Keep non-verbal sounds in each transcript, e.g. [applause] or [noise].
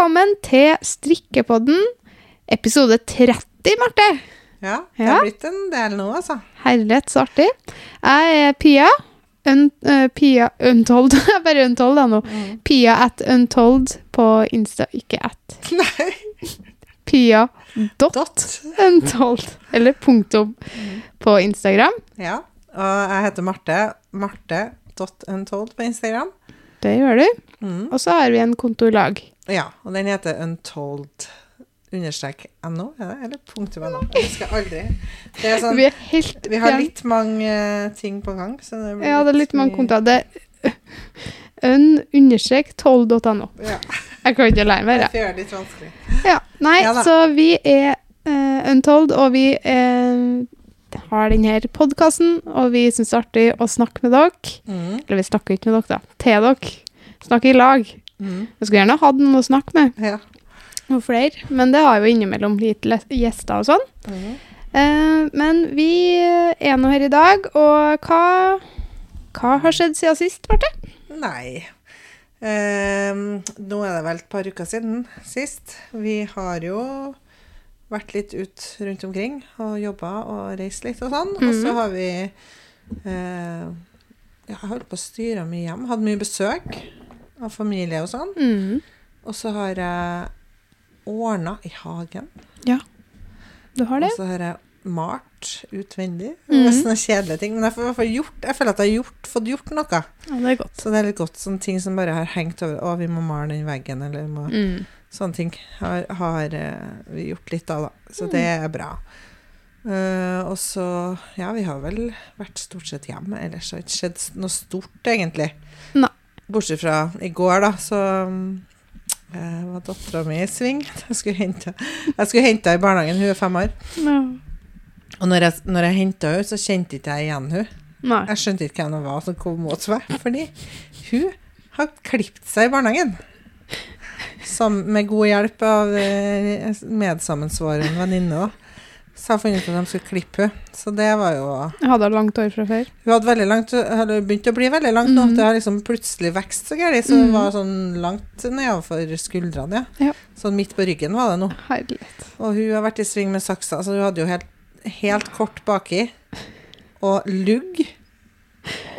Velkommen til Strikkepodden, episode 30, Marte. Ja, det Ja. har blitt en del nå, altså. Herlighet, så artig. Jeg er Pia. Un, uh, Pia Untold. [laughs] Bare Untold da nå. Pia at Untold på Insta. Ikke at. Nei. Pia dot Dot. Untold. Eller punktum på Instagram. Ja. Og jeg heter Marte. Marte dot Untold på Instagram. Det gjør du. Mm. Og så har vi en konto i lag. Ja, og den heter untold understrek no, er det? Eller punktum no. Jeg husker aldri. Det er sånn, Vi er helt vi har litt mange eh, ting på gang, så det blir Ja, det er litt mange kontoer. Det er un-12.no. Ja, Jeg kan ikke lære meg det det. gjør det litt vanskelig. Ja, nei, Ja så vi er uh, Untold, og vi uh, har denne podkasten, og vi syns det er artig å snakke med dere. Mm. Eller vi snakker ikke med dere, da. Til dere. Snakke i lag. Mm. Jeg skulle gjerne hatt noen å snakke med, Ja. og flere, men det har jo innimellom litt gjester og sånn. Mm. Eh, men vi er nå her i dag, og hva, hva har skjedd siden sist, Marte? Nei. Eh, nå er det vel et par uker siden sist. Vi har jo vært litt ut rundt omkring og jobba og reist litt og sånn. Og så Mhm. har vi eh, Jeg holdt på å styre mye hjem. Hadde mye besøk av familie og sånn. Mm. Og så har jeg ordna i hagen. Du har Og så har jeg malt utvendig. Det er sånne kjedelige ting. Men jeg, får, jeg, gjort, jeg føler at jeg har gjort, fått gjort noe. Ja, det er godt. Så det er litt godt. Sånne ting som bare har hengt over. Å, vi må male den veggen, eller må Mm. Sånne ting har, har eh, vi gjort litt av, da. Så Mm. det er bra. Uh, og så Ja, vi har vel vært stort sett hjemme. Ellers har det ikke skjedd noe stort, egentlig. Nei. Bortsett fra i går, da, så um, eh, var dattera mi i sving. Jeg skulle hente Jeg henne i barnehagen, hun er fem år. Ja. Og når jeg, når jeg henta henne, så kjente ikke jeg igjen henne. Jeg skjønte ikke hvem hun var som kom mot meg, fordi hun har klipt seg i barnehagen. Som, med god hjelp av eh, medsammensvoren venninne. da. Så jeg fant ut at de skulle klippe henne. Så det var jo Jeg hadde langt hår fra før. Hun hadde veldig langt, hadde begynt å bli veldig langt nå. Mm. Det har liksom plutselig vekst så gærent, så hun mm. var sånn langt nedover skuldrene. Ja. Ja. Sånn midt på ryggen var det nå. Herlighet. Og hun har vært i sving med saksa, så hun hadde jo helt, helt kort baki. Og lugg.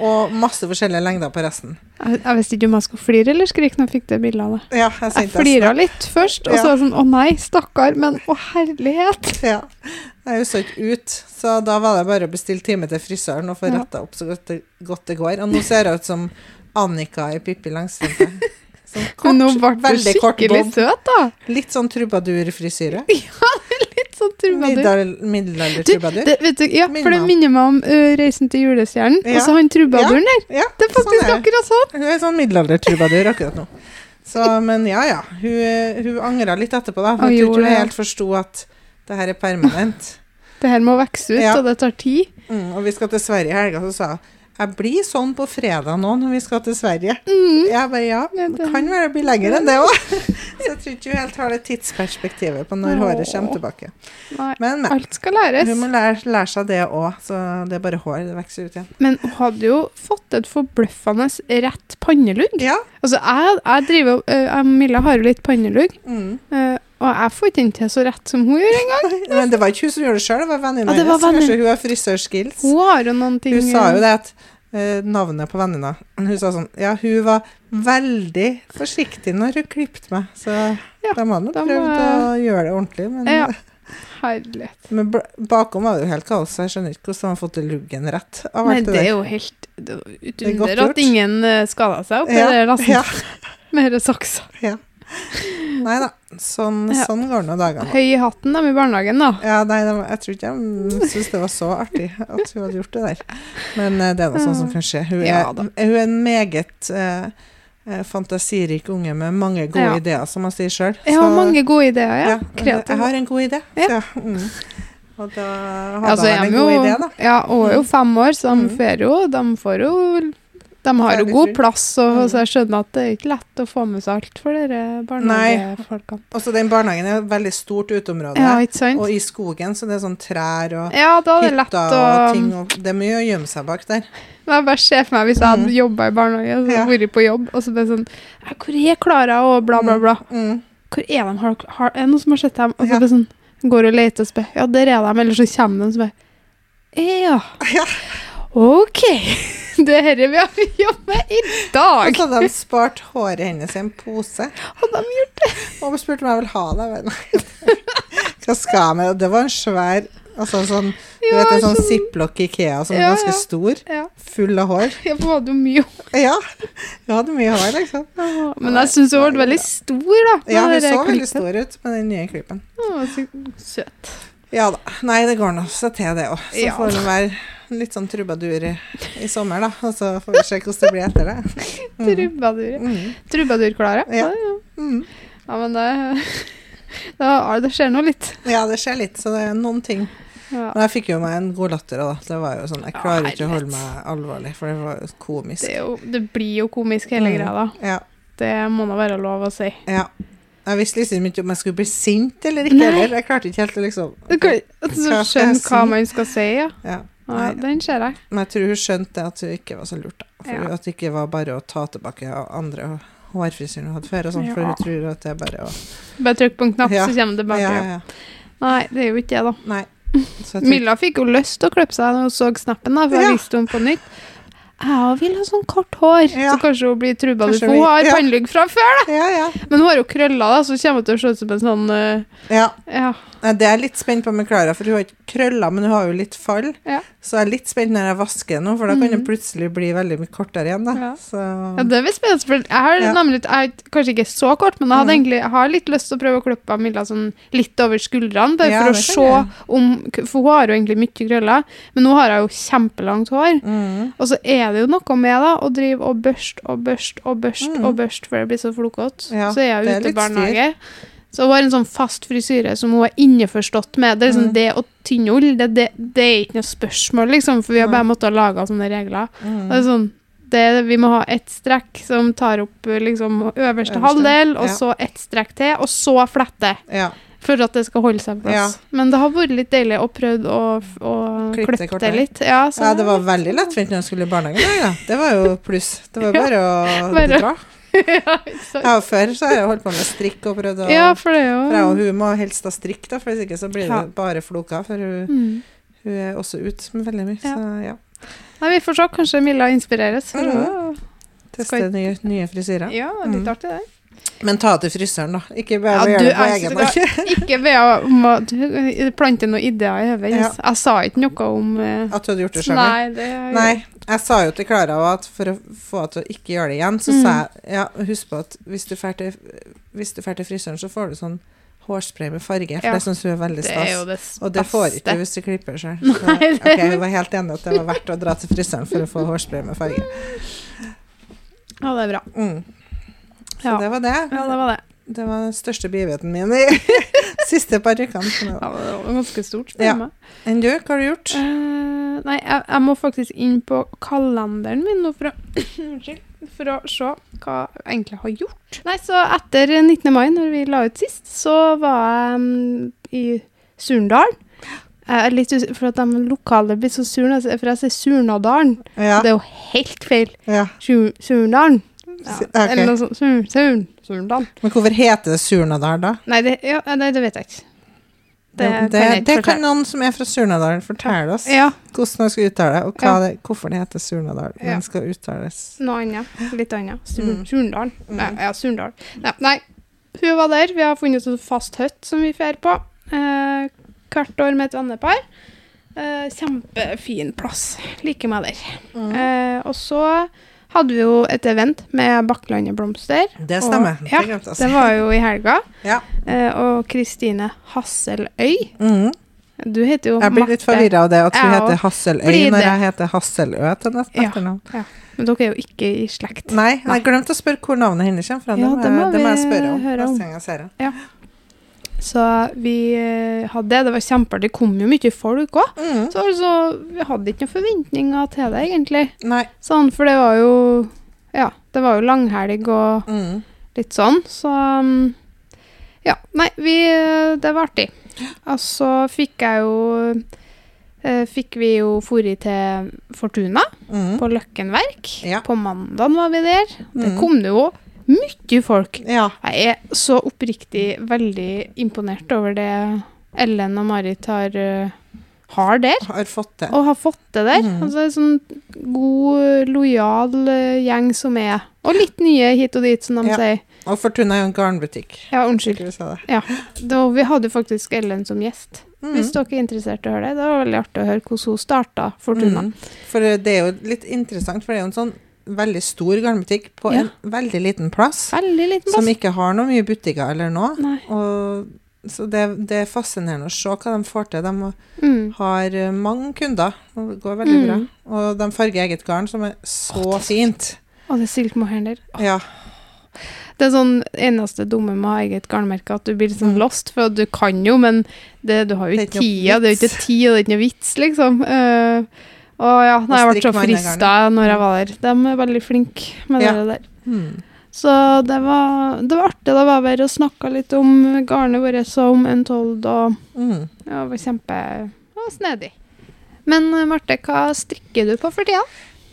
Og masse forskjellige lengder på resten. Jeg, jeg visste ikke om jeg skulle flire eller skrike når jeg fikk det bildet av deg. Ja, jeg Jeg flira litt først, og så Ja. det sånn å nei, stakkar, men å herlighet. Ja. Jeg så ikke ut, så da var det bare å bestille time til frisøren og få Ja. retta opp så godt det, godt det går. Og nå ser jeg ut som Annika i Pippi Langstrømpe. Sånn kort, Men nå ble du kort skikkelig søt, da. Litt sånn trubadurfrisyre. Litt sånn trubadur. Middelaldertrubadur. ja, Minner for det minner meg om ø, Reisen til julestjernen. Ja. Og så han trubaduren der. Ja, Det er faktisk sånn er akkurat sånn. Hun er sånn middelaldertrubadur akkurat nå. Så, men ja, ja. Hun, hun angra litt etterpå, da. For Hun jeg tror ikke hun helt forsto at det her er permanent. [laughs] Det her må vokse ut, Ja. og det tar tid. Mm, og vi skal til Sverige i helga, så sa hun jeg blir sånn på fredag nå når vi skal til Sverige. Mm. Jeg bare ja, Ja, det kan være det blir lenger enn det òg. [laughs] Så jeg tror ikke hun helt har det tidsperspektivet på når håret kommer tilbake. Nei, Men, men. alt skal læres. Hun må lære, lære seg det òg, så det er bare hår. Det vokser ut igjen. Men hun hadde jo fått et forbløffende rett pannelugg. Ja. Altså, jeg, jeg driver uh, Milla har jo litt pannelugg, Mm. Uh, og jeg får ikke den til så rett som hun gjør engang. [laughs] Men det var ikke hun som gjorde det sjøl, det var venninna Ja, hennes. Kanskje hun har frisørskills. Hun har noen ting Hun sa jo det at navnet på venninna Hun sa sånn Ja, hun var veldig forsiktig når hun klippet meg, så Ja, de hadde prøvd må... å gjøre det ordentlig. Men, Ja. Herlighet. men bakom var det jo helt kaos, så jeg skjønner ikke hvordan de har fått luggen rett. Av Nei, det det er jo helt det var et er godt under gjort. at ingen uh, skada seg oppi Ja, det lasten ja. Mer saksa. Ja. Nei da, sånn, Ja. sånn går nå dagene. Høy i hatten dem i barnehagen, da. Ja, nei, det var, jeg tror ikke de syntes det var så artig at hun hadde gjort det der. Men uh, det er noe sånn som kan skje. Hun Ja hun er en meget uh, fantasirik unge med mange gode Ja. ideer, som man sier sjøl. Jeg har mange gode ideer, ja. Jeg har en god idé. Ja. Ja. Mm. Og da hadde Altså, han en god idé, da. ja, hun er jo fem år, så de, Mm. får jo, de får jo De har jo god plass, og, Mm. så jeg skjønner at det er ikke lett å få med seg alt for dere barnehagefolkene. Og så den barnehagen er et veldig stort uteområde. Ja, og i skogen, så det er sånn trær og Ja, er hytter å og ting. Og det er mye å gjemme seg bak der. Jeg bare ser for meg hvis jeg hadde Mm. jobba i barnehage, og så Ja. vært på jobb, og så bare sånn Hvor er Klara, og bla, bla, bla. Mm. Hvor er de? Har, har, er det noen som har sett dem? Og så Ja. bare sånn går og leter og spør. Ja, der er de. Eller så kommer de og spør. Ja. Ja. OK. [laughs] Det er dette vi har jobbet med i Og dag. så hadde de spart håret hennes i en pose. Og de gjorde det. Og spurte om jeg ville ha det. Hva skal jeg med det? Var en svær altså sånn, Du Ja, vet en sånn sånn- ziplock Ikea som er ganske stor, Ja. full av hår. Jeg hadde jo mye hår. Ja, hun hadde mye hår, liksom. Men jeg syns hun ble veldig stor, da. Ja, hun så veldig stor ut med den nye klippen. Å, så søt. Ja da. Nei, det går nå seg til, det òg. Så Ja. får hun være litt sånn trubadur i, i sommer, da. Og så får vi se hvordan det blir etter det. [laughs] Mm. Trubadur. Mm. Trubadur-Klara. Ja. Ja, ja. Mm. ja, men det [laughs] da, Det skjer nå litt. Ja, det skjer litt, så det er noen ting. Ja. Men jeg fikk jo meg en god latter, da. Det var jo sånn, Jeg Ja, klarer ikke å holde meg alvorlig, for det var jo komisk. Det, jo, det blir jo komisk, hele Mm. greia. da. Ja, Det må da være lov å si. ja. Jeg visste liksom ikke om jeg skulle bli sint eller ikke. Eller. Jeg klarte ikke helt å liksom Du kan altså, Hva skjønne hva man skal si, ja. ja. Ja Nei. den ser jeg. Men jeg tror hun skjønte at hun ikke var så lurt. Da. For Ja. At det ikke var bare å ta tilbake andre hårfrisyren hun hadde før. Og sånt, For hun tror at det er bare å Bare trykk på en knapp, Ja. så kommer det tilbake. ja, ja. Nei, det er jo ikke det, da. Nei. Milla fikk jo lyst til å klippe seg når hun så snappen, da, for jeg Ja. viste henne på nytt. Jeg vil ha sånn kort hår, Ja. så kanskje hun blir trubadur. For hun har ja. pannelugg fra før, da! Ja, ja. Men hun har jo krøller, da, så kommer hun til å se ut som en sånn uh, ja. Ja. Det er jeg litt spent på med Klara, for hun har ikke krøller, men hun har jo litt fall. Så jeg er litt spent når jeg vasker nå, for da kan det Mhm. plutselig bli veldig mye kortere igjen. da. Ja. Så, Ja, det blir spennende, for jeg har nemlig, jeg kanskje ikke så kort, men jeg, egentlig, jeg har litt lyst til å prøve å klippe Milla sånn litt over skuldrene, bare for å se om For hun har jo egentlig mye krøller, men nå har hun jo kjempelangt hår. mm, Og så er det jo noe med da, å drive og børste og børste og børste Mm. og børste før det blir så flokete. Ja, så er er jeg ute i styr. barnehage. Så hun har en sånn fast frisyre som hun er innforstått med. Det er liksom Mm. det å tynne ull, det, det, det er ikke noe spørsmål, liksom, for vi har bare måttet lage sånne regler. mm. Det er sånn, det, vi må ha ett strekk som tar opp liksom, øverste Øverste, halvdel, og ja. så ett strekk til, og så flette. Ja. For at det skal holde seg på plass. Men det har vært litt deilig å prøve å, å Klippe det det litt. Ja, så ja, det var veldig lettvint når jeg skulle i barnehagen. Ja. Det var jo pluss. Det var [laughs] bare å bare- dra. [laughs] ja? Ja, før så har jeg holdt på med strikk og prøvd å ja, for det For jeg og hun må helst ha strikk, da, for hvis ikke så blir det Ja. bare floker. For hun, mm. hun er også ute med veldig mye. Ja. Så ja. Nei, vi får se. Kanskje Milla inspireres. Å- Teste nye, nye frisyrer. Ja, litt Mm. artig, det. Men ta til frisøren, da. Ikke bare å gjøre det på egen hånd. Ikke ved å plante noen ideer i hodet. Ja. Jeg, sa ikke noe om eh, At du hadde gjort det sjøl. Nei, det Nei, jeg sa jo til Klara at for å få henne til å ikke gjøre det igjen, så Mm. sa jeg ja, husk på at hvis du drar til, til frisøren, så får du sånn hårspray med farge, for Ja. det syns hun er veldig Det er Og det får ikke du hvis du klipper sjøl. [laughs] Okay, Ok, hun var helt enig at det var verdt å dra til frisøren for å få hårspray med farge. Ja, det er bra. Mm. Så Ja. det var det. Ja, det var det. Det var den største begivenheten min i [laughs] siste par ukene. Ja, det var ganske stort Ja. Enn du, hva har du gjort? Uh, nei, jeg, jeg må faktisk inn på kalenderen min nå for å. [coughs] For å se hva jeg egentlig har gjort. Nei, så etter 19. mai, når vi la ut sist, så var jeg um, i Surndalen. Litt for at de lokale blir så sure, for jeg sier Surnadalen. Ja. Det er jo helt feil. ja. Surndalen. Ja, Okay. Eller noe sånt. Sur Surn Surndal. Men hvorfor heter det Surnadal, da? Nei, det, ja, det, det vet jeg ikke. Det, det, kan jeg det kan noen som er fra Surnadal fortelle oss. Ja, Hvordan man skal uttale det, og hva Ja. det, hvorfor det heter Surnadal. Ja. Den skal uttales noe annet. Litt annet. Sur Mm. Surndal. Mm. Nei, ja, Surndal. Nei, nei, hun var der. Vi har funnet et fast hytt som vi drar på. Eh, hvert år med et vennepar. Eh, kjempefin plass. Liker meg der. Mm. Eh, og så hadde vi jo et event med Bakklandet Blomster. Det stemmer. Og- ja, det. Det var jo i helga. [laughs] Ja. Eh, og Kristine Hasseløy. Mm. Du heter jo Jeg blir litt Marte, forvirra av det at hun heter Hasseløy når jeg heter Hasselø til etternavn. Ja. ja. men dere er jo ikke i slekt. Nei, jeg glemte å spørre hvor navnet hennes kommer fra. Ja, det, det må, det må jeg spørre om høre om. neste gang jeg ser henne. Så vi eh, hadde det. Det var kjempeartig. Det kom jo mye folk òg. Mm. Så altså, vi hadde ikke noen forventninger til det, egentlig. Nei. Sånn, for det var jo Ja, det var jo langhelg og Mm. litt sånn, så um, Ja. Nei, vi Det var artig. Og så fikk jeg jo eh, Fikk vi jo fori til Fortuna Mm. på Løkken Verk. Ja. På mandag var vi der. Det Mm. kom det jo mye folk. Ja. Jeg er så oppriktig veldig imponert over det Ellen og Marit har, eh, har der. Har fått det. Og har fått det der. Mm. Altså en sånn god, lojal eh, gjeng som er Og litt nye hit og dit, som de Ja. sier. Og Fortuna er jo en garnbutikk. Ja, unnskyld. Det. Ja. Da, vi hadde faktisk Ellen som gjest. Mm. Hvis dere er interessert i å høre det. Det var veldig artig å høre hvordan hun starta Fortuna. Mm. For det er jo litt interessant, for det er jo en sånn veldig stor garnbutikk på Ja. en veldig liten plass, Veldig liten som ikke har noe mye butikker eller noe. Og, så det, det er fascinerende å se hva de får til. De Mm. har eh, mange kunder, det går veldig Mm. bra. Og de farger eget garn, som er så fint. Og det er silk mohair der. Ja. Det er sånn eneste dumme med å eget garnmerke, at du blir sånn Mm. lost, for du kan jo, men det, du har jo er ikke tida. Det er jo ikke tid, og det er ikke noe vits, liksom. Eh, og ja, nei, jeg ble så frista når jeg var der. De er veldig flinke med Ja. det der. Mm. Så det var, det var artig. Da var bare å og snakka litt om garnet vårt som en Untold, og Mm. ja, det var kjempe det snedig. Men eh, Marte, hva strikker du på for tida?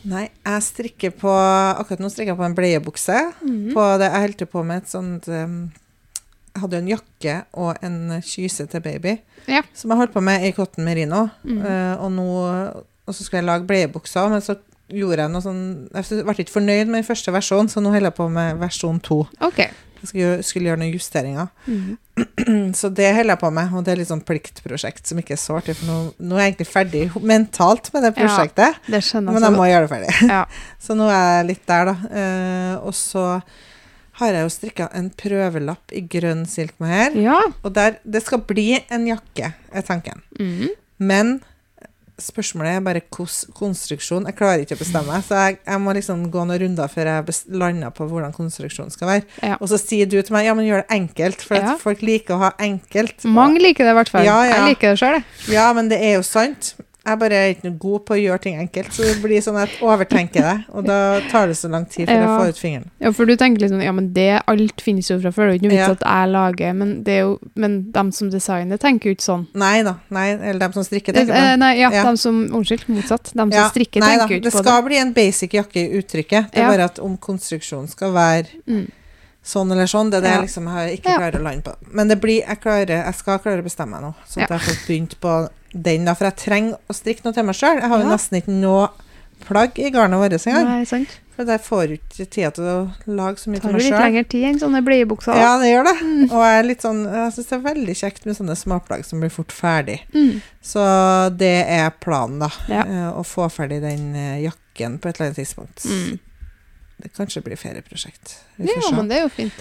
Nei, jeg strikker på Akkurat nå strikker jeg på en bleiebukse. Mm. På det, jeg holdt på med et sånt um, Jeg hadde jo en jakke og en kyse til baby Ja. som jeg holdt på med i cotton merino. Mm. Uh, og nå Og så skulle jeg lage bleiebukser, men så gjorde jeg noe sånn Jeg ble ikke fornøyd med den første versjonen, så nå holder jeg på med versjon to. Okay. Jeg skulle, skulle gjøre noen justeringer. Mm. [clears throat] Så det holder jeg på med, og det er litt sånn pliktprosjekt som ikke er så artig, for nå, nå er jeg egentlig ferdig mentalt med det Ja, prosjektet. Det skjønner Men jeg må gjøre det ferdig. Ja. [laughs] Så nå er jeg litt der, da. Eh, og så har jeg jo strikka en prøvelapp i grønn silkmohair. Ja. Og der, det skal bli en jakke, er tanken. Mm. Men spørsmålet er bare hvordan konstruksjon. Jeg klarer ikke å bestemme, så jeg, jeg må liksom gå noen runder før jeg lander på hvordan konstruksjonen skal være. Ja. Og så sier du til meg ja, men gjør det enkelt, for Ja. folk liker å ha enkelt. Mange liker det i hvert fall. Ja. Jeg liker det sjøl, jeg. Ja, men det er jo sant. Jeg bare er ikke noe god på å gjøre ting enkelt, så det blir sånn at jeg overtenker det, og da tar det så lang tid før jeg Ja. får ut fingeren. Ja, for du tenker liksom Ja, men det alt finnes jo fra før. Det er jo ikke noe vits Ja. at jeg lager, men det er jo Men dem som designer, tenker jo ikke sånn. Nei da, nei, eller dem som strikker, Eh, tenker på. nei, ja, Ja. dem som Unnskyld, motsatt. Dem som strikker, nei tenker jo det ikke på skal det. bli en basic jakke i uttrykket. Det er bare at om konstruksjonen skal være Mm. sånn eller sånn, det er det jeg liksom har ikke klarer å lande på. Men det blir, jeg, klarer, jeg skal klare å bestemme meg nå, sånn at Ja. jeg får begynt på den, da. For jeg trenger å strikke noe til meg sjøl. Jeg har jo Ja. nesten ikke noe plagg i garnet vårt engang. For jeg får ikke tid til å lage så mye til tar meg jo litt sjøl. lengre tid enn sånne bleiebukser. Ja, det gjør det. Mm. Og jeg er litt sånn Jeg syns det er veldig kjekt med sånne småplagg som blir fort ferdig. Mm. Så det er planen, da. Ja. eh, Å få ferdig den eh, jakken på et eller annet tidspunkt. Mm. Det kanskje blir ferieprosjekt. Vi Ja, får se. men det er jo fint.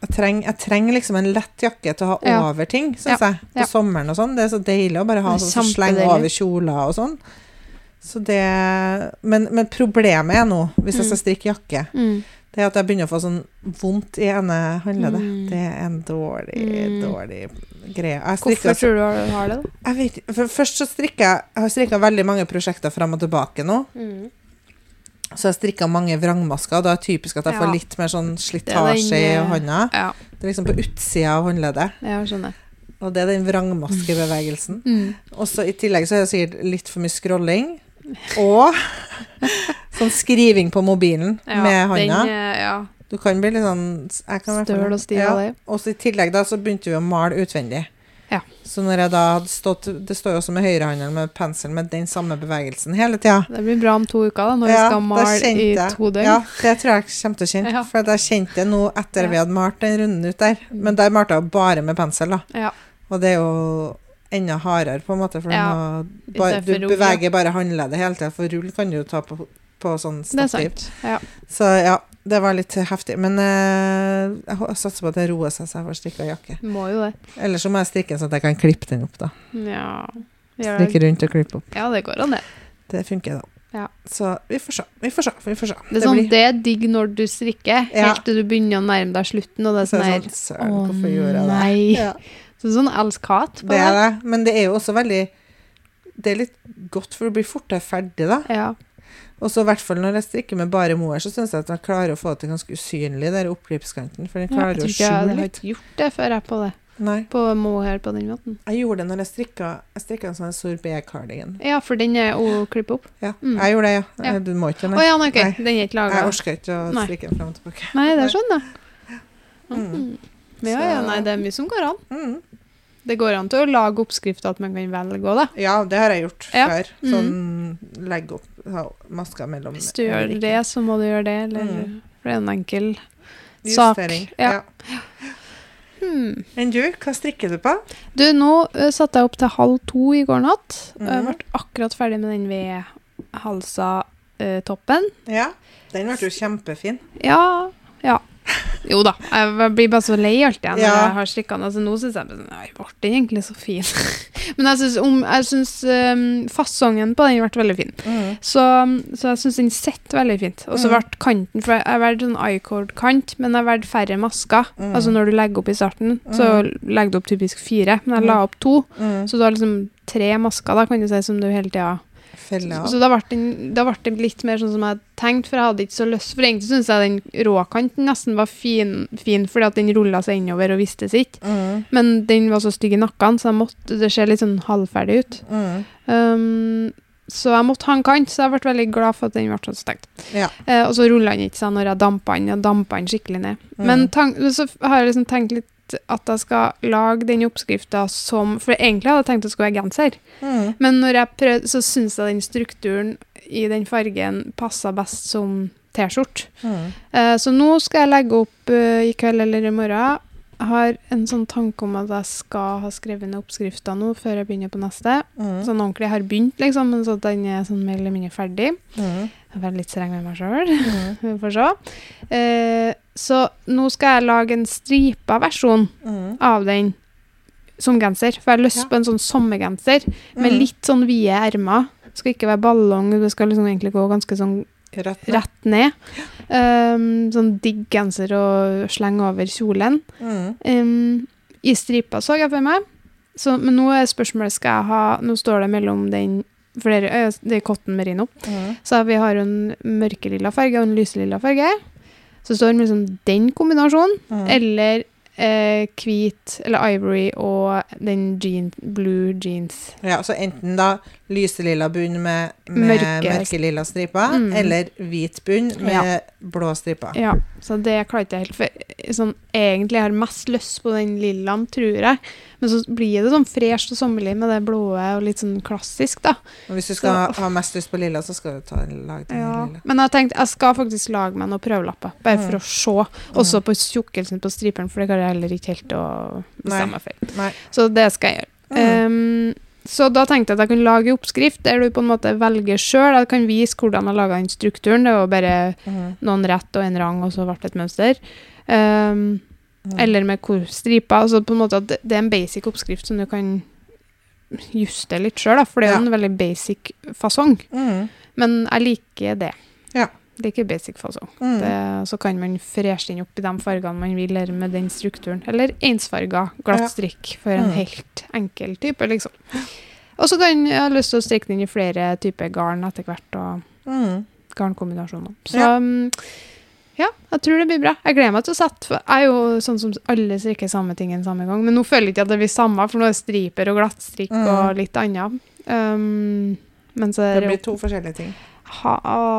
Jeg trenger, treng liksom en lett jakke til å ha Ja. over ting, Ja. jeg. På Ja. sommeren og sånn. Det er så deilig å bare ha sånn som slenger over kjoler og sånn. Så det men, men problemet er nå, hvis jeg Mm. skal strikke jakke, Mm. det er at jeg begynner å få sånn vondt i ene håndleddet. Mm. Det er en dårlig, Mm. dårlig greie. Jeg Hvorfor tror du du har det, da? jeg vet ikke, Først så strikker jeg Jeg har strikka veldig mange prosjekter fram og tilbake nå. Mm. Så jeg strikka mange vrangmasker. Da er det typisk at jeg får litt mer sånn slitasje i eh, hånda. Det er liksom på utsida av håndleddet. Og det er den vrangmaskebevegelsen. Mm. Og så i tillegg så er det sikkert litt for mye scrolling. Og [laughs] sånn skriving på mobilen Ja, med hånda. Den, eh, ja. Du kan bli litt sånn Støl og stiv av det. Og så i tillegg da så begynte vi å male utvendig. Ja. Så når jeg da hadde stått Det står jo også med høyrehandelen med pensel med den samme bevegelsen hele tida. Det blir bra om to uker, da, når Ja, vi skal male i to døgn. Ja, det tror jeg jeg kommer til å kjenne. Ja. For jeg kjente det nå etter vi hadde malt den runden ut der. Men der malte jeg bare med pensel, da. Ja. Og det er jo enda hardere, på en måte, for må, bare, du beveger bare håndleddet hele tida. For rull kan du jo ta på, på sånn Det er sant. Ja. Så ja, det var litt heftig. Men eh, jeg satser på at det roer seg, så jeg får strikka jakke. Må jo det. Eller så må jeg strikke sånn at jeg kan klippe den opp, da. Ja. Strikke rundt og klippe opp. Ja, det går an, det. Det funker, da. Ja. Så vi får se. Vi får se. Vi får se. Det er sånn, det er digg når du strikker, Ja. helt til du begynner å nærme deg slutten, og det er sånn er her sånn, søren, hvorfor jeg det? nei. Ja, så Sånn elsk-hat på det er det. Men det er jo også veldig Det er litt godt, for du blir fortere ferdig, da. Ja. Og så i hvert fall når jeg strikker med bare moer, så syns jeg at jeg klarer å få det til ganske usynlig, den oppgripskanten. For den Ja, klarer jeg å tror ikke jeg, hadde har litt. gjort det før jeg på det. Nei. På mohair på den måten. Jeg gjorde det når jeg strikka Jeg strikka en sånn sorbet-cardigan. Ja, for den er å klippe opp. Ja, Mm. jeg gjorde det, ja. Ja. Du må ikke, Å Oh, ja, nei, okay. Nei. Den er ikke laga. Jeg orker ikke å Nei. strikke den frem og tilbake. Nei, det skjønner jeg. Mm. Mm. Ja, ja, nei, det er mye som går an. Mm. Det går an til å lage oppskrifter at man kan velge òg, da. Ja, det har jeg gjort Ja. før. Sånn legge opp ha masker mellom Hvis du gjør det, så må du gjøre det. Eller, Mm. For det er en enkel sak. Justering. Ja. Ja. Hmm. Enn du, hva strikker du på? Du, nå uh, satte jeg opp til halv to i går natt. Jeg Mhm. ble akkurat ferdig med den vedhalsa-toppen. Ja. Den ble jo kjempefin. ja, ja. Jo da. Jeg blir bare så lei alltid når Ja. jeg har strikka den. Altså, nå syns jeg bare sånn, Nei, ble den egentlig så fin? [laughs] Men jeg syns, om, jeg syns um, fasongen på den ble veldig fin. Mm. Så, så jeg syns den sitter veldig fint. Og så Mm. ble kanten For jeg valgte sånn I-cord-kant, men jeg valgte færre masker. Mm. Altså når du legger opp i starten, så legger du opp typisk fire. Men jeg la opp to, Mm. så du har liksom tre masker da, kan du si, som du hele tida Felle av. Så da ble, den, da ble det litt mer sånn som jeg hadde tenkt, for jeg hadde ikke så lyst For egentlig syns jeg den råkanten nesten var fin, fin fordi at den rulla seg innover og vistes ikke. Mm. Men den var så stygg i nakken, så måtte, det ser litt sånn halvferdig ut. Mm. Um, så jeg måtte ha en kant, så jeg ble veldig glad for at den ble så stengt. Ja. Eh, og så rulla den ikke seg når jeg dampa den, og dampa den skikkelig ned. Mm. Men tank, så har jeg liksom tenkt litt at jeg skal lage den oppskrifta som For egentlig hadde jeg tenkt at det skulle være genser. Mm. Men når jeg prøvde, så syns jeg den strukturen i den fargen passa best som T-skjorte. Mm. Uh, så nå skal jeg legge opp uh, i kveld eller i morgen. Jeg har en sånn tanke om at jeg skal ha skrevet ned oppskrifta nå før jeg begynner på neste. Mm. Sånn ordentlig jeg har begynt, liksom, men så den er sånn mer eller mindre ferdig. Mm. Jeg er litt streng med meg sjøl. Mm. [laughs] Vi får se. Eh, så nå skal jeg lage en stripa versjon Mm. av den som genser. For jeg har lyst Ja. på en sånn sommergenser med Mm. litt sånn vide ermer. Det skal ikke være ballong, det skal liksom egentlig gå ganske sånn Rett ned. rett ned. Um, sånn digg genser å slenge over kjolen. Mm. Um, I stripa så jeg for meg. Så, men nå er spørsmålet skal jeg ha Nå står det mellom den for det er, det er cotton merino. Mm. Så vi har en mørkelilla farge og en lyselilla farge. Så står det liksom den kombinasjonen. Mm. Eller eh, hvit eller ivory og den jean, blue jeans. Ja, så enten da lyselilla bunn med, med Mørke- mørkelilla striper, Mm. eller hvit bunn med Ja. Blå striper. Ja, så det klarer ikke jeg helt. For sånn, egentlig har jeg mest lyst på den lillaen, tror jeg. Men så blir det sånn fresht og sommerlig med det blå og litt sånn klassisk, da. Og hvis du skal ha, ha mest lyst på lilla, så skal du ta en lag den Ja. lilla. Men jeg har tenkt, jeg skal faktisk lage meg noen prøvelapper, bare for Mm. å se. Også på tjukkelsen på striperen, for det kan jeg heller ikke helt å bestemme meg for. Så det skal jeg gjøre. Mm. Um, så da tenkte jeg at jeg kunne lage oppskrift der du på en måte velger sjøl. Jeg kan vise hvordan jeg laga den strukturen. Det var bare Mhm. noen rett og en rang, og så ble det et mønster. Um, mm. Eller med hvor striper. Altså på en måte at det, er en basic oppskrift som du kan juste litt sjøl, for det er jo en veldig basic fasong. Mm. Men jeg liker det. Ja. Liker basic fasong. Mm. Det, så kan man freshe den opp i de fargene man vil, eller med den strukturen. Eller ensfarga glatt strikk for en Mm. helt enkel type, liksom. Og så kan jeg ha lyst til å strikke den i flere typer garn etter hvert, og mm. garnkombinasjoner. Så Ja. ja, jeg tror det blir bra. Jeg gleder meg til å sette for Jeg er jo sånn som alle strikker samme ting en samme gang, men nå føler jeg ikke at det blir samme, for nå er det striper og glattstrikk Mm. og litt annet. Um, men så er Det det blir to forskjellige ting. Ha,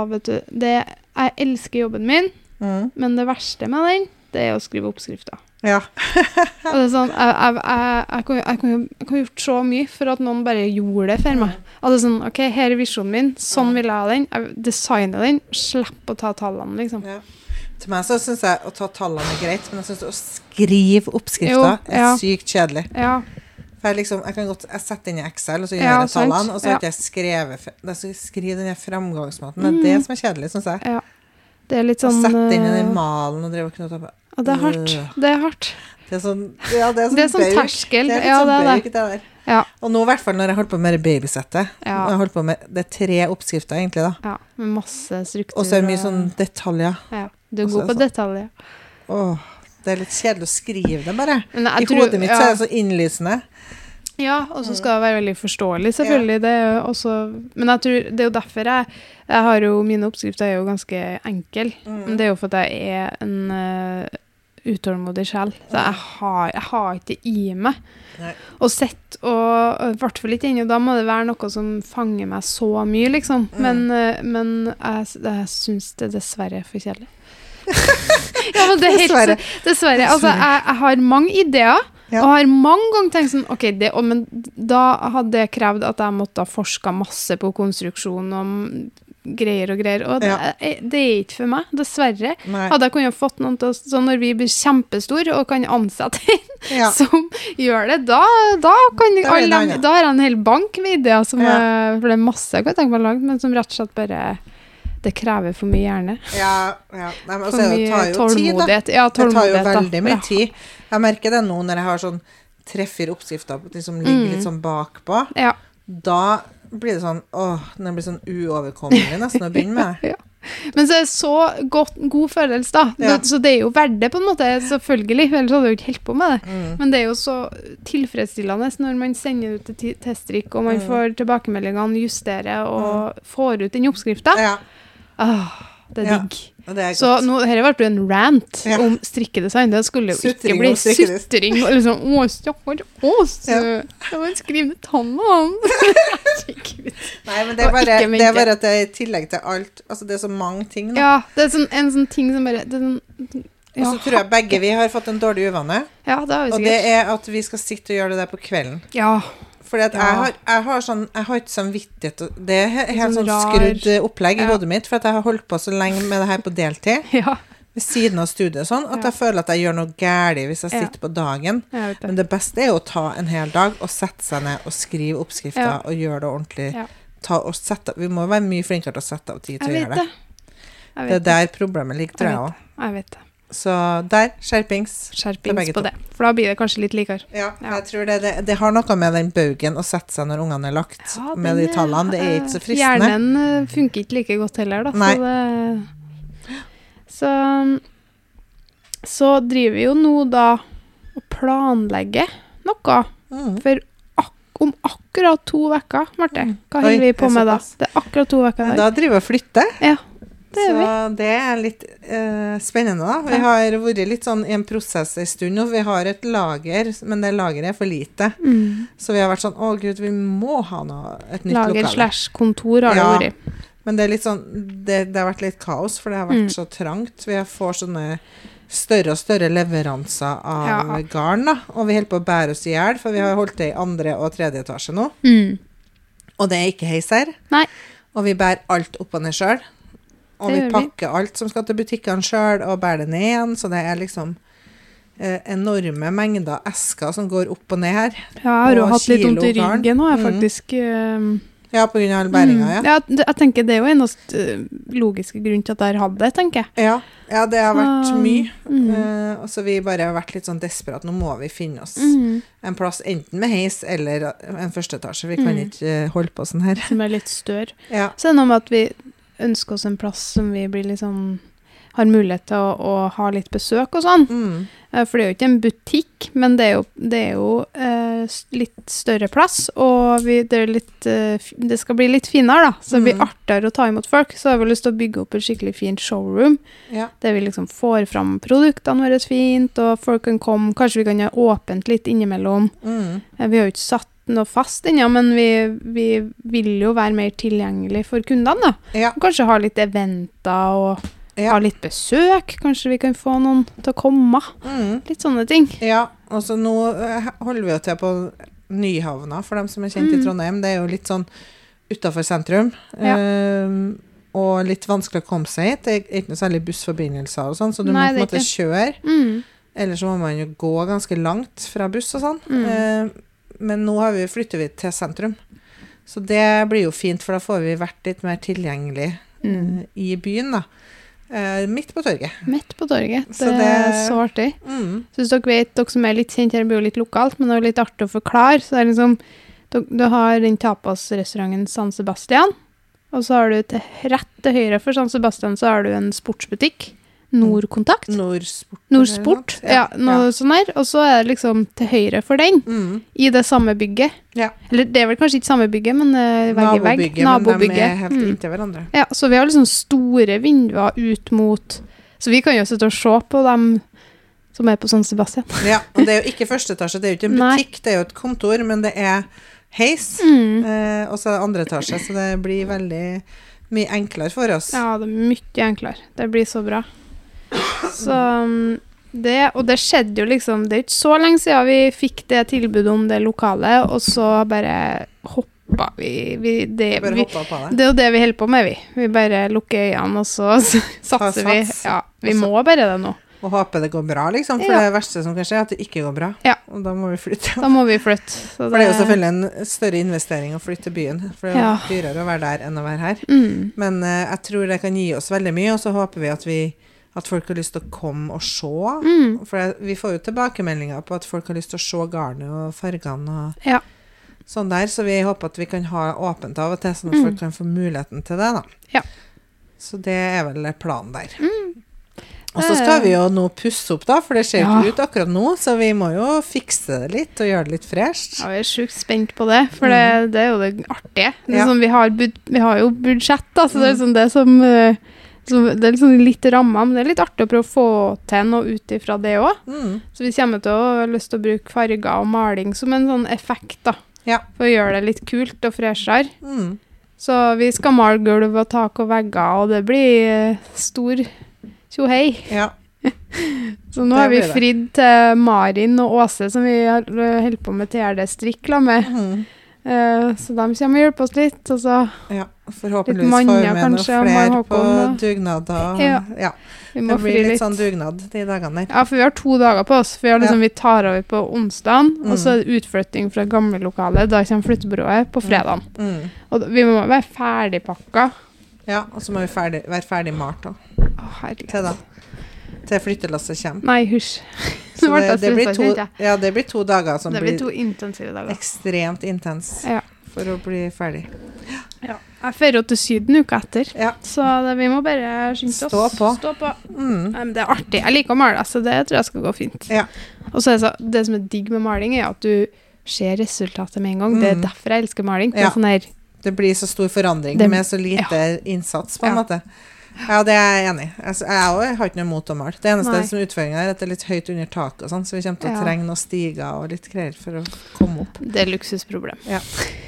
vet du, det, Jeg elsker jobben min, mm. men det verste med den, det er å skrive oppskrifter. Ja. [laughs] Og det er sånn, jeg, jeg, jeg, jeg, kunne, jeg, kan, gjort så mye for at noen bare gjorde det for meg. Og det er sånn, ok, her er visjonen min, sånn vil jeg ha den. Jeg designer den, slipp å ta tallene, liksom. Ja. Til meg så syns jeg å ta tallene er greit, men jeg syns å skrive Jo, oppskrifter er ja. sykt kjedelig. Ja, For jeg, liksom, jeg kan godt jeg setter inn i Excel, og så gjør Ja, jeg tallene, og så Ja. har ikke jeg skrevet Jeg skal skrive den framgangsmåten. Det er det som er kjedelig, syns jeg. det er litt sånn... Å sette inn i den eh, malen og drive og knote opp. ja, det er hardt. Det er hardt. Det er sånn, ja, det er sånn, Det er sånn bøyk. terskel. Det er litt Ja, sånn det er bøyk, det. der. Ja. Og nå i hvert fall når jeg holder på med det babysettet. Ja. På med, det er tre oppskrifter egentlig, da. ja. Med masse struktur. Og så er det mye sånn detaljer. ja. Du er god på sånn. detaljer. Åh, det er litt kjedelig å skrive det, bare. Nei, I tror- hodet mitt ja. så er det så innlysende. Ja, og så skal det være veldig forståelig, selvfølgelig. Det jo også, men jeg tror det er jo derfor jeg, jeg har jo Mine oppskrifter er jo ganske enkle. Mm. Men det er jo fordi jeg er en uh, utålmodig sjel. Så jeg har, jeg har ikke det i meg. Nei. Og sett, og i hvert fall ikke ennå. Da må det være noe som fanger meg så mye, liksom. Mm. Men, uh, men jeg, jeg syns det dessverre er for kjedelig. [laughs] ja, men det er helt Dessverre. Dessverre. Altså, jeg, jeg har mange ideer. Ja. Og har mange ganger tenkt sånn OK, det, og, men da hadde det krevd at jeg måtte ha forska masse på konstruksjon og greier og greier. Og det, Ja. er- det er ikke for meg, dessverre. Nei. Hadde jeg kunnet fått noen til å når vi blir kjempestore og kan ansette [laughs] en Ja. som gjør det, da, da, kan Da alle, da har jeg en hel bank med ideer som er, For det er masse jeg kan tenke meg å lage, men som rett og slett bare Det krever for mye hjerne. Ja, ja. Nei, men For er mye jo tid, da. tålmodighet. Det tar jo veldig da. mye tid. Jeg merker det nå når jeg har sånn tre-fire oppskrifter som liksom ligger Mm. litt sånn bakpå. Ja. Da blir det sånn åh, den blir sånn uoverkommelig nesten å begynne med. [laughs] Ja. Men så er det så godt, god følelse, da. Ja. Det, så det er jo verdt det, på en måte, selvfølgelig. Ellers hadde jo ikke holdt på med det. Mm. Men det er jo så tilfredsstillende når man sender ut et ti- og man Mm. får tilbakemeldingene, justerer og får ut den oppskrifta. Ja, Ah, det er Ja. digg. det er Så nå, dette ble en rant Ja. om strikkedesign. Det skulle jo Sutring ikke bli sutring og liksom Å, stakkar oss! Ja. Det var en skrivende tann. Nei, men det er bare, det er bare at det er i tillegg til alt Altså, det er så mange ting, da. Ja, det er sånn, en sånn ting som bare er sånn, Og så tror jeg begge vi har fått en dårlig uvane. Ja, det har vi sikkert. Og det er at vi skal sitte og gjøre det der på kvelden. Ja. Ja. jeg, har, jeg har sånn Jeg har ikke samvittighet Det er helt Sånn sånn skrudd opplegg i hodet mitt, for jeg har holdt på så lenge med det her på deltid, [laughs] Ja, ved siden av studiet sånn, at Ja. jeg føler at jeg gjør noe galt hvis jeg Ja. sitter på dagen. det. Men det beste er å ta en hel dag og sette seg ned og skrive oppskrifter Ja. og gjøre det ordentlig. Sette, vi må være mye flinkere til å sette av tid til å gjøre det. det. Det er der problemet ligger, tror jeg òg. Jeg vet det. Så der, skjerpings. Skjerpings på det. For da blir det kanskje litt likere. Ja, Ja. jeg tror det, det, det har noe med den baugen å sette seg når ungene er lagt, Ja, med de tallene. Det er ikke så fristende. Hjernen eh, funker ikke like godt heller, da. Nei. Så, det, så Så driver vi jo nå da og planlegger noe Mm. for ak om akkurat to uker, Marte. Hva Oi, holder vi på med da? Det er akkurat to uker i dag. Da driver vi og flytter. Ja, det. Så det er litt eh, spennende, da. Vi har vært litt sånn i en prosess en stund nå. Vi har et lager, men det lageret er for lite. Mm. Så vi har vært sånn Å, gud, vi må ha noe, et nytt Lager lokale. slash kontor har Ja. det vært. Men det er litt sånn Det, det har vært litt kaos, for det har vært Mm. så trangt. Vi får sånne større og større leveranser av Ja. garn, da. Og vi holder på å bære oss i hjel, for vi har holdt det i andre og tredje etasje nå. Mm. Og det er ikke heis her. Nei. Og vi bærer alt opp og ned sjøl. Og vi pakker alt som skal til butikkene sjøl, og bærer det ned igjen. Så det er liksom eh, enorme mengder esker som går opp og ned her. Ja, jeg har jo hatt litt vondt i ryggen nå, jeg Mm. faktisk. eh, Ja, på grunn av all bæringa, mm. ja. det- Jeg tenker det er jo eneste eh, logiske grunn til at jeg har hatt det, tenker jeg. ja. Ja, det har vært mye. Mm. Uh, og så vi bare har vært litt sånn desperate. Nå må vi finne oss Mm. en plass enten med heis eller en førsteetasje. Vi kan Mm. ikke holde på sånn her. Som er litt større. Ja. Så er noe med at vi ønsker oss en plass som vi blir litt sånn har mulighet til å, å ha litt besøk og sånn. Mm. Eh, For det er jo ikke en butikk, men det er jo, det er jo eh, litt større plass, og vi, det, litt, eh, det skal bli litt finere, da. Så det blir Mm. artigere å ta imot folk. Så har vi lyst til å bygge opp et skikkelig fint showroom, ja. der vi liksom får fram produktene våre fint, og folk kan komme. Kanskje vi kan ha åpent litt innimellom. Mm. Eh, Vi har jo ikke satt noe fast ennå, men vi, vi vil jo være mer tilgjengelig for kundene, da. Ja. Kanskje ha litt eventer og Ja. ha litt besøk. Kanskje vi kan få noen til å komme. Mm. Litt sånne ting. Ja, og så nå eh, holder vi jo til på Nyhavna, for dem som er kjent i Mm. Trondheim. Det er jo litt sånn utafor sentrum. Ja. Um, og litt vanskelig å komme seg hit. Det er ikke noe særlig bussforbindelser og sånn, så du Nei, må på en måte kjøre. Mm. Eller så må man jo gå ganske langt fra buss og sånn. Mm. Eh, men nå har vi, flytter vi til sentrum. Så det blir jo fint, for da får vi vært litt mer tilgjengelig Mm. eh, i byen, da. Eh, midt på torget. Midt på torget. Det, Så er det- så artig. Mm. Så hvis dere vet, dere som er litt kjent her, det blir jo litt lokalt, men det er jo litt artig å forklare. Så det er liksom, du, du har den tapasrestauranten San Sebastian, og så har du til, rett til høyre for San Sebastian så har du en sportsbutikk, Nordkontakt. Nordsport. Nordsport, ja, noe ja. sånn der. Og så er det liksom til høyre for den, Mm. i det samme bygget. Ja. Eller det er vel kanskje ikke samme bygget, men uh, vegg i vegg. Nabobygget, men de er helt Mm. inntil hverandre. Ja, så vi har liksom store vinduer ut mot Så vi kan jo sitte og se på dem som er på San Sebastian. [laughs] Ja, og det er jo ikke første etasje, det er jo ikke en Nei. butikk, det er jo et kontor, men det er heis, Mm. eh, og så er det andre etasje, så det blir veldig mye enklere for oss. Ja, det er mye enklere. Det blir så bra. Så um, det, og det skjedde jo liksom Det er ikke så lenge siden vi fikk det tilbudet om det lokale, og så bare hoppa vi, vi, det, Bare vi hoppa det. det er jo det vi holder på med, vi. Vi bare lukker øynene, og så [laughs] satser vi. Ja, vi Også, må bare det nå. Og håper det går bra, liksom, for Ja. det verste som kan skje, er at det ikke går bra. Ja. Og da må vi flytte. Da må vi flytte. Så For det er jo selvfølgelig en større investering å flytte til byen, for det er jo dyrere å være der enn å være her. mm, Men uh, jeg tror det kan gi oss veldig mye, og så håper vi at, vi, at folk har lyst til å komme og se. mm, For vi får jo tilbakemeldinger på at folk har lyst til å se garnet og fargene og Ja. sånn der, så vi håper at vi kan ha åpent av og til, sånn at Mm. folk kan få muligheten til det, da. Ja. Så det er vel planen der. mm. Og så skal vi jo nå pusse opp, da, for det ser jo Ja. ikke ut akkurat nå, så vi må jo fikse det litt og gjøre det litt fresht. Ja, vi er sjukt spent på det, for det, det er jo det artige. Det Mm. Ja. sånn, vi, har bud, vi har jo budsjett, da, så det er sånn det som, uh, som Det er liksom litt ramma, men det er litt artig å prøve å få til noe ut ifra det òg. Mm. Så vi kommer til å ha lyst til å bruke farger og maling som en sånn effekt, da. Ja. For å gjøre det litt kult og freshere. Mm. Så vi skal male gulv og tak og vegger, og det blir eh, stor tjohei. Ja. [laughs] Så nå har vi fridd til Marin og Åse, som vi eh, på med TRD-strikk med. Mm. Uh, så de kommer og hjelper oss litt. Og så ja. Forhåpentligvis får vi med noen flere på dugnad dugnader. Ja. ja. vi må Det blir litt litt. sånn dugnad de dagene der. Ja, for vi har to dager på oss. Vi, har liksom, vi tar over på onsdagen, og så Mm. er det utflytting fra gamle lokalet. Da kommer flyttebyrået på fredagen. Mm. Og vi må være ferdigpakka. Ja, og så må vi ferdig, være ferdig malt òg, til da. Til flyttelasset kommer. Nei, hysj. [laughs] Så det, det, blir to, ja, det blir to dager som Det blir blir to intensive dager. ekstremt intense Ja. for å bli ferdig. Ja. Jeg drar til Syden uka etter, Ja. så det, vi må bare skynde oss. Stå på. Stå på. Mm. Um, det er artig. Jeg liker å male, så det tror jeg skal gå fint. Ja. Og så er det, så, det som er digg med maling, er at du ser resultatet med en gang. Det er Mm. derfor jeg elsker maling. Det Ja. sånn her, Det blir så stor forandring Det- med så lite innsats, på en måte. Ja, det er jeg enig i. Altså, jeg har ikke noe mot å male. Det eneste Nei. som utfordringa, er at det er litt høyt under taket, og sånn, så vi kommer til å Ja. trenge noen stiger og litt greier for å komme opp. det er luksusproblem.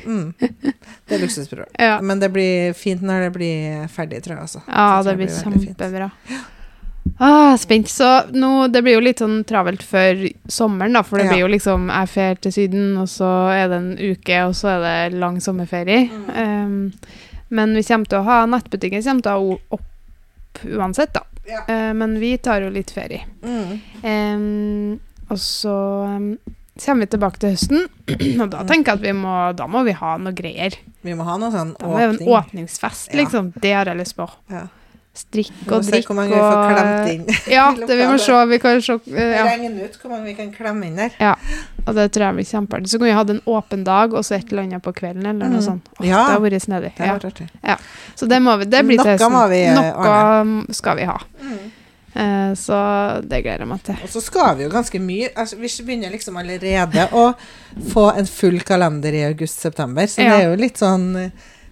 Mm. Det er luksusproblem. Ja, Men det blir fint når det blir ferdig, tror jeg. Altså. ja Så det blir, blir kjempebra. Ah, spent. Så nå, det blir jo litt sånn travelt før sommeren, da, for det Ja. blir jo liksom Jeg drar til Syden, og så er det en uke, og så er det lang sommerferie. Mm. Um, men vi kommer til å ha nettbutikken kommer til å ha uansett, da. Ja. Eh, men vi tar jo litt ferie. Mm. Um, og så um, kommer vi tilbake til høsten, [clears throat] og da tenker jeg at vi må, da må vi ha noe greier. Vi må ha noe sånn Da må vi ha en åpningsfest, åpningsfest, Ja. liksom. Det har jeg lyst på. Ja. Strikk Vi må og se hvor mange vi får klemt inn. [laughs] Ja, [laughs] det vi må se. Vi kan se ja. Regne ut hvor mange vi kan klemme inn der. Ja, Og det tror jeg blir kjempeartig. Så kan vi ha en åpen dag, og så et eller annet på kvelden, eller noe Mm. sånt. Åh, Ja. Det har vært snedig. Ja. artig. Så det må vi. Det blir til høsten. vi, eh, Noe skal vi ha. Mm. Eh, så det gleder jeg meg til. Og så skal vi jo ganske mye altså, Vi begynner liksom allerede å få en full kalender i august-september, så det er jo litt sånn eh,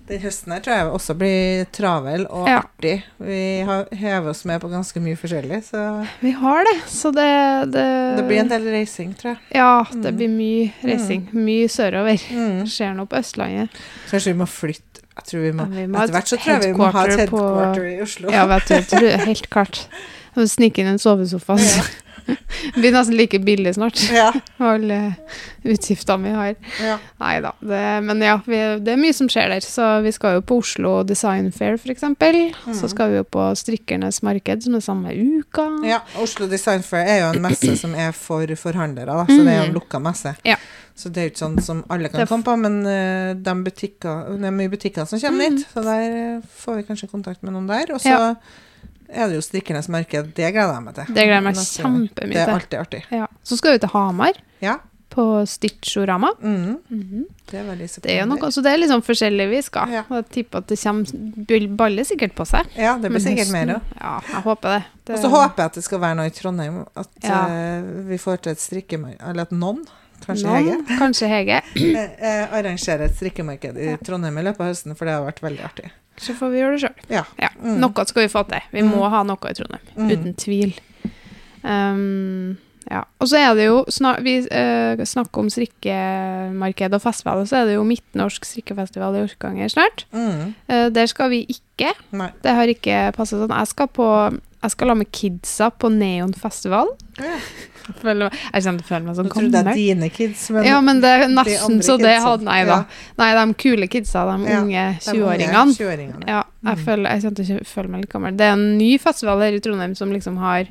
Den høsten her tror jeg også blir travel og Ja. artig. Vi har hevet oss med på ganske mye forskjellig, så Vi har det, så det Det, det blir en del reising, tror jeg. Ja, det Mm. blir mye reising. Mye sørover. Mm. Skjer noe på Østlandet. Kanskje vi må flytte Jeg tror vi må Ja, vi må Etter hvert så tror jeg vi må ha et headquarter på- i Oslo. Ja, vet du, helt klart. Snike inn en sovesofa. Så. Det blir nesten like billig snart. Ja, [laughs] Alle utgiftene vi har. ja. Nei da. Det, men ja, vi, det er mye som skjer der. Så vi skal jo på Oslo Design Fair, f.eks. Så Mm. skal vi jo på Strikkernes marked, som er samme uka. Ja, Oslo Design Fair er jo en messe som er for forhandlere, da, så det er jo en Mm. lukka messe. Ja. Så det er jo ikke sånn som alle kan komme på, men uh, de butikker, det er mye butikker som kommer Mm. dit, så der eh, får vi kanskje kontakt med noen der. Og så Ja. Er det jo Strikkernes marked. Det gleder jeg meg til. Det gleder jeg meg kjempemye til. Det er alltid artig. Ja. Så skal vi til Hamar, Ja. på Stitchorama. Mm. Mhm. Det er veldig Det er jo noe, så det er sånn forskjellig vi skal. Ja. Jeg tipper at det kommer baller sikkert på seg. Ja, det blir Men sikkert høsten- mer òg. Ja, jeg håper det. det Og så håper jeg at det skal være noe i Trondheim. At eh, vi får til et strikkemarked Eller at noen, kanskje Noen, Hege, Kanskje Hege. [clears throat] eh, eh, arrangerer et strikkemarked i Trondheim i løpet av høsten, for det har vært veldig artig. Så får vi gjøre det sjøl. Ja. Ja. Mm. Noe skal vi få til. Vi Mm. må ha noe i Trondheim. Mm. Uten tvil. Um, ja. Og så er det jo snak, Vi uh, snakker om strikkemarked og festival, så er det jo Midtnorsk strikkefestival i Orkanger snart. Mm. Uh, der skal vi ikke. Nei. Det har ikke passet sånn. Jeg skal på jeg skal la med kidsa på Neon festival. Ja. Jeg, føler, meg- jeg kommer til å føle meg Nå trodde jeg gammel. dine kids, men Ja, men det er de nesten andre så det hadde Nei da. Ja, Nei, de kule kidsa, de Ja, unge de unge 20-åringene. 20-åringene. Ja, jeg, Mm. føler, jeg kommer til føle meg litt gammel. Det er en ny festival her i Trondheim som liksom har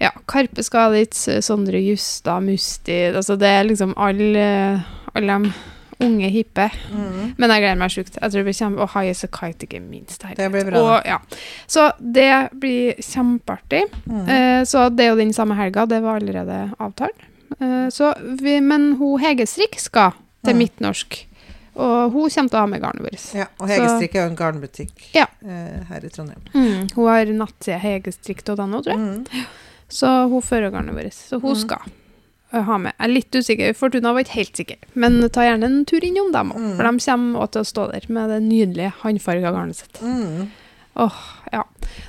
ja, Karpe Skalitz, Sondre Justad, Musti altså Det er liksom alle alle de unge, hippe. Mm. Men jeg gleder meg sjukt. Jeg tror det blir kjempe Og High as a Kite, ikke minst. herregud. Det blir bra, Og, ja. Så det blir kjempeartig. Mm. Eh, så det er jo den samme helga. Det var allerede avtalt. Eh, så vi, men hun Hege Strikk skal til Mm. Midtnorsk. Og hun kommer til å ha med garnet vårt. Ja, og Hegestrikk er jo en garnbutikk Ja. eh, her i Trondheim. Mm, hun har nattside hegestrikk.no, tror jeg. Mm. Så hun fører garnet vårt. Så hun Mm. skal ha med. Jeg er litt usikker. Fortuna var ikke helt sikker. Men ta gjerne en tur innom dem òg. Mm. For de kommer også til å stå der med det nydelige håndfarga garnet sitt. Mm. Ja.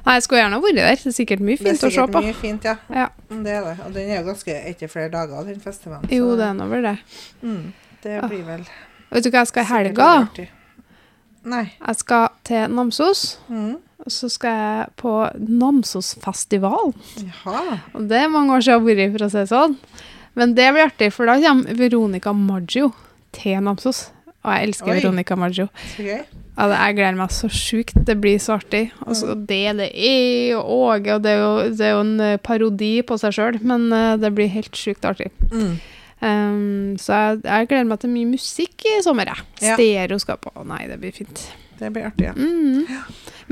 Nei, jeg skulle gjerne vært der. Det er sikkert mye fint å se på. Det er sikkert mye fint, ja. Ja. Mm, Det er det. Og den er jo ganske etter flere dager, den festivalen. Jo, det er nå vel det. Mm. Det blir vel Vet du hva jeg skal i helga? Nei. Jeg skal til Namsos. Mm. Og så skal jeg på Namsosfestivalen. Og det er mange år siden jeg har vært for å si det sånn. Men det blir artig, for da kommer Veronica Maggio til Namsos. Og jeg elsker Oi. Veronica Maggio. Okay. Ja, jeg gleder meg så sjukt. Det blir så artig. Altså, så det det er, og Åge, og det er jo, det er jo en eh, parodi på seg sjøl, men eh, det blir helt sjukt artig. Mm. Um, så jeg, jeg gleder meg til mye musikk i sommer, jeg. Ja. Stereo skal på. Nei, det blir fint. Det blir artig, ja. Mm.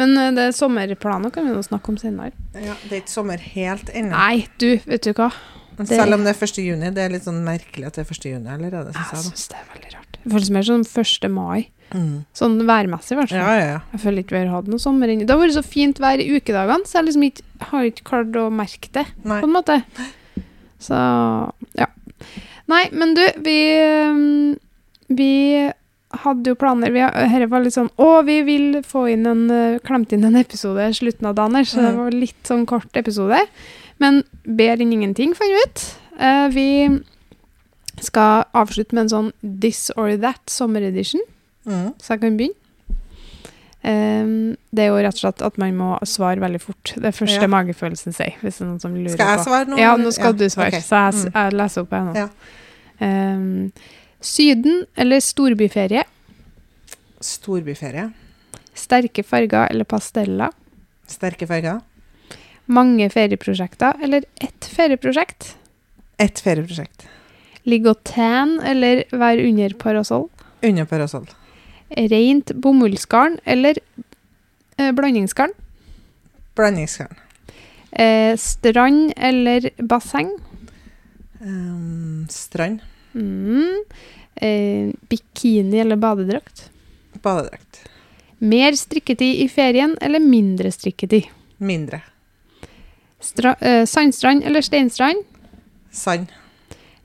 Men uh, det er sommerplaner kan vi jo snakke om senere. ja. Det er ikke sommer helt ennå. Nei, du, vet du hva? Det- Selv om det er 1. juni. Det er litt sånn merkelig at det er 1. juni allerede, Jeg syns jeg. syns det er veldig rart. Det føles mer som 1. mai. Mm. Sånn værmessig, i hvert fall. Ja, ja, ja. Jeg føler ikke vi har hatt noe sommer ennå. Det har vært så fint vær i ukedagene, så jeg liksom ikke, har ikke klart å merke det, Nei. på en måte. Så ja. Nei, men du, vi um, Vi hadde jo planer vi, Dette var litt sånn Å, vi vil få inn en klemte klemt inn en episode i slutten av dagen her, så det Mm. var litt sånn kort episode. Men bedre enn ingenting, fant vi ut. Eh, vi skal avslutte med en sånn This or That sommeredition. Mm. Så jeg kan begynne. Um, det er jo rett og slett at man må svare veldig fort. Det første Ja. magefølelsen sier, hvis det er noen som lurer Skal jeg svare nå? Ja, nå skal Ja, du svare. Okay. Så jeg, Mm. jeg leser opp her nå. Ja. Um, syden eller storbyferie? Storbyferie. Sterke farger eller pasteller? Sterke farger. Mange ferieprosjekter eller ett ferieprosjekt? Ett ferieprosjekt. Ligge og tan eller være under parasoll? Under parasoll. Rent bomullsgarn eller eh, blandingsgarn? Blandingsgarn. Eh, strand eller basseng? Um, strand. Mm. Eh, bikini eller badedrakt? Badedrakt. Mer strikketid i ferien eller mindre strikketid? Mindre. Stra uh, sandstrand eller steinstrand? Sand.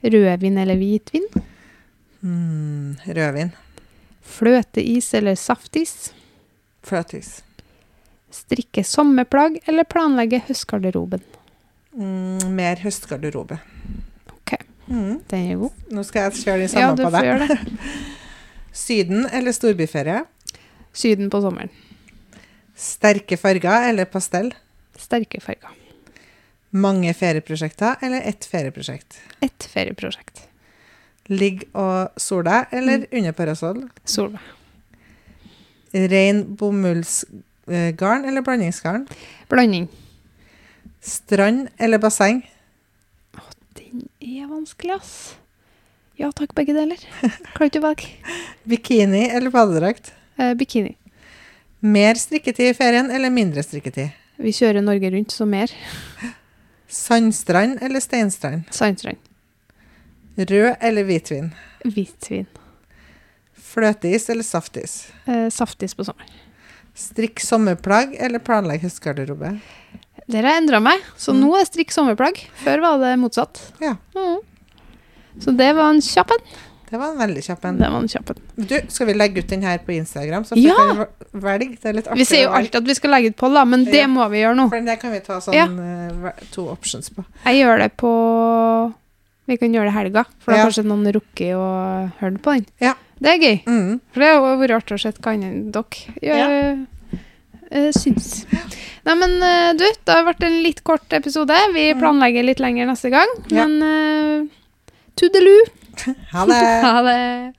Rødvin eller hvitvin? Mm, rødvin. Fløteis eller saftis? Fløteis. Strikke sommerplagg eller planlegge høstgarderoben? Mm, mer høstgarderobe. Ok. Mm. Den er god. Nå skal jeg kjøre de Ja, samme du på deg. det. [laughs] Syden eller storbyferie? Syden på sommeren. Sterke farger eller pastell? Sterke farger. Mange ferieprosjekter eller ett ferieprosjekt? Ett ferieprosjekt. Ligg og sol deg eller under parasoll? Sol meg. Rein bomullsgarn eller blandingsgarn? Blanding. Strand eller basseng? Å, Den er vanskelig, ass. Ja takk, begge deler. Klarer ikke å velge. [laughs] Bikini eller badedrakt? Eh, bikini. Mer strikketid i ferien eller mindre strikketid? Vi kjører Norge rundt, så mer. [laughs] Sandstrand eller steinstrand? Sandstrand. Rød eller hvitvin? Hvitvin. Fløteis eller saftis? Eh, saftis på sommeren. Strikk sommerplagg eller planlegg høstgarderobe? Der har jeg endra meg, så Mm. nå er strikk sommerplagg. Før var det motsatt. Ja. Mm. Så det var en kjapp en. Det var en veldig kjapp en. Det var en kjapp en. Du, skal vi legge ut den her på Instagram? Så Ja! Velg. Det er litt artig. Vi sier jo alltid at vi skal legge ut på, da, men det Ja. må vi gjøre nå. For det kan vi ta sånn Ja. eh, to options på. Jeg gjør det på Vi kan gjøre det helga, for da Ja. kanskje noen rukket å høre på den. Ja. Det er gøy. Mm. For det har vært artig å se hva andre dere gjør, eh, syns. Nei, men du, det har vært en litt kort episode. Vi Mm. planlegger litt lenger neste gang. Ja. Men uh, toodaloo. 吃好嘞。[laughs] 好嘞。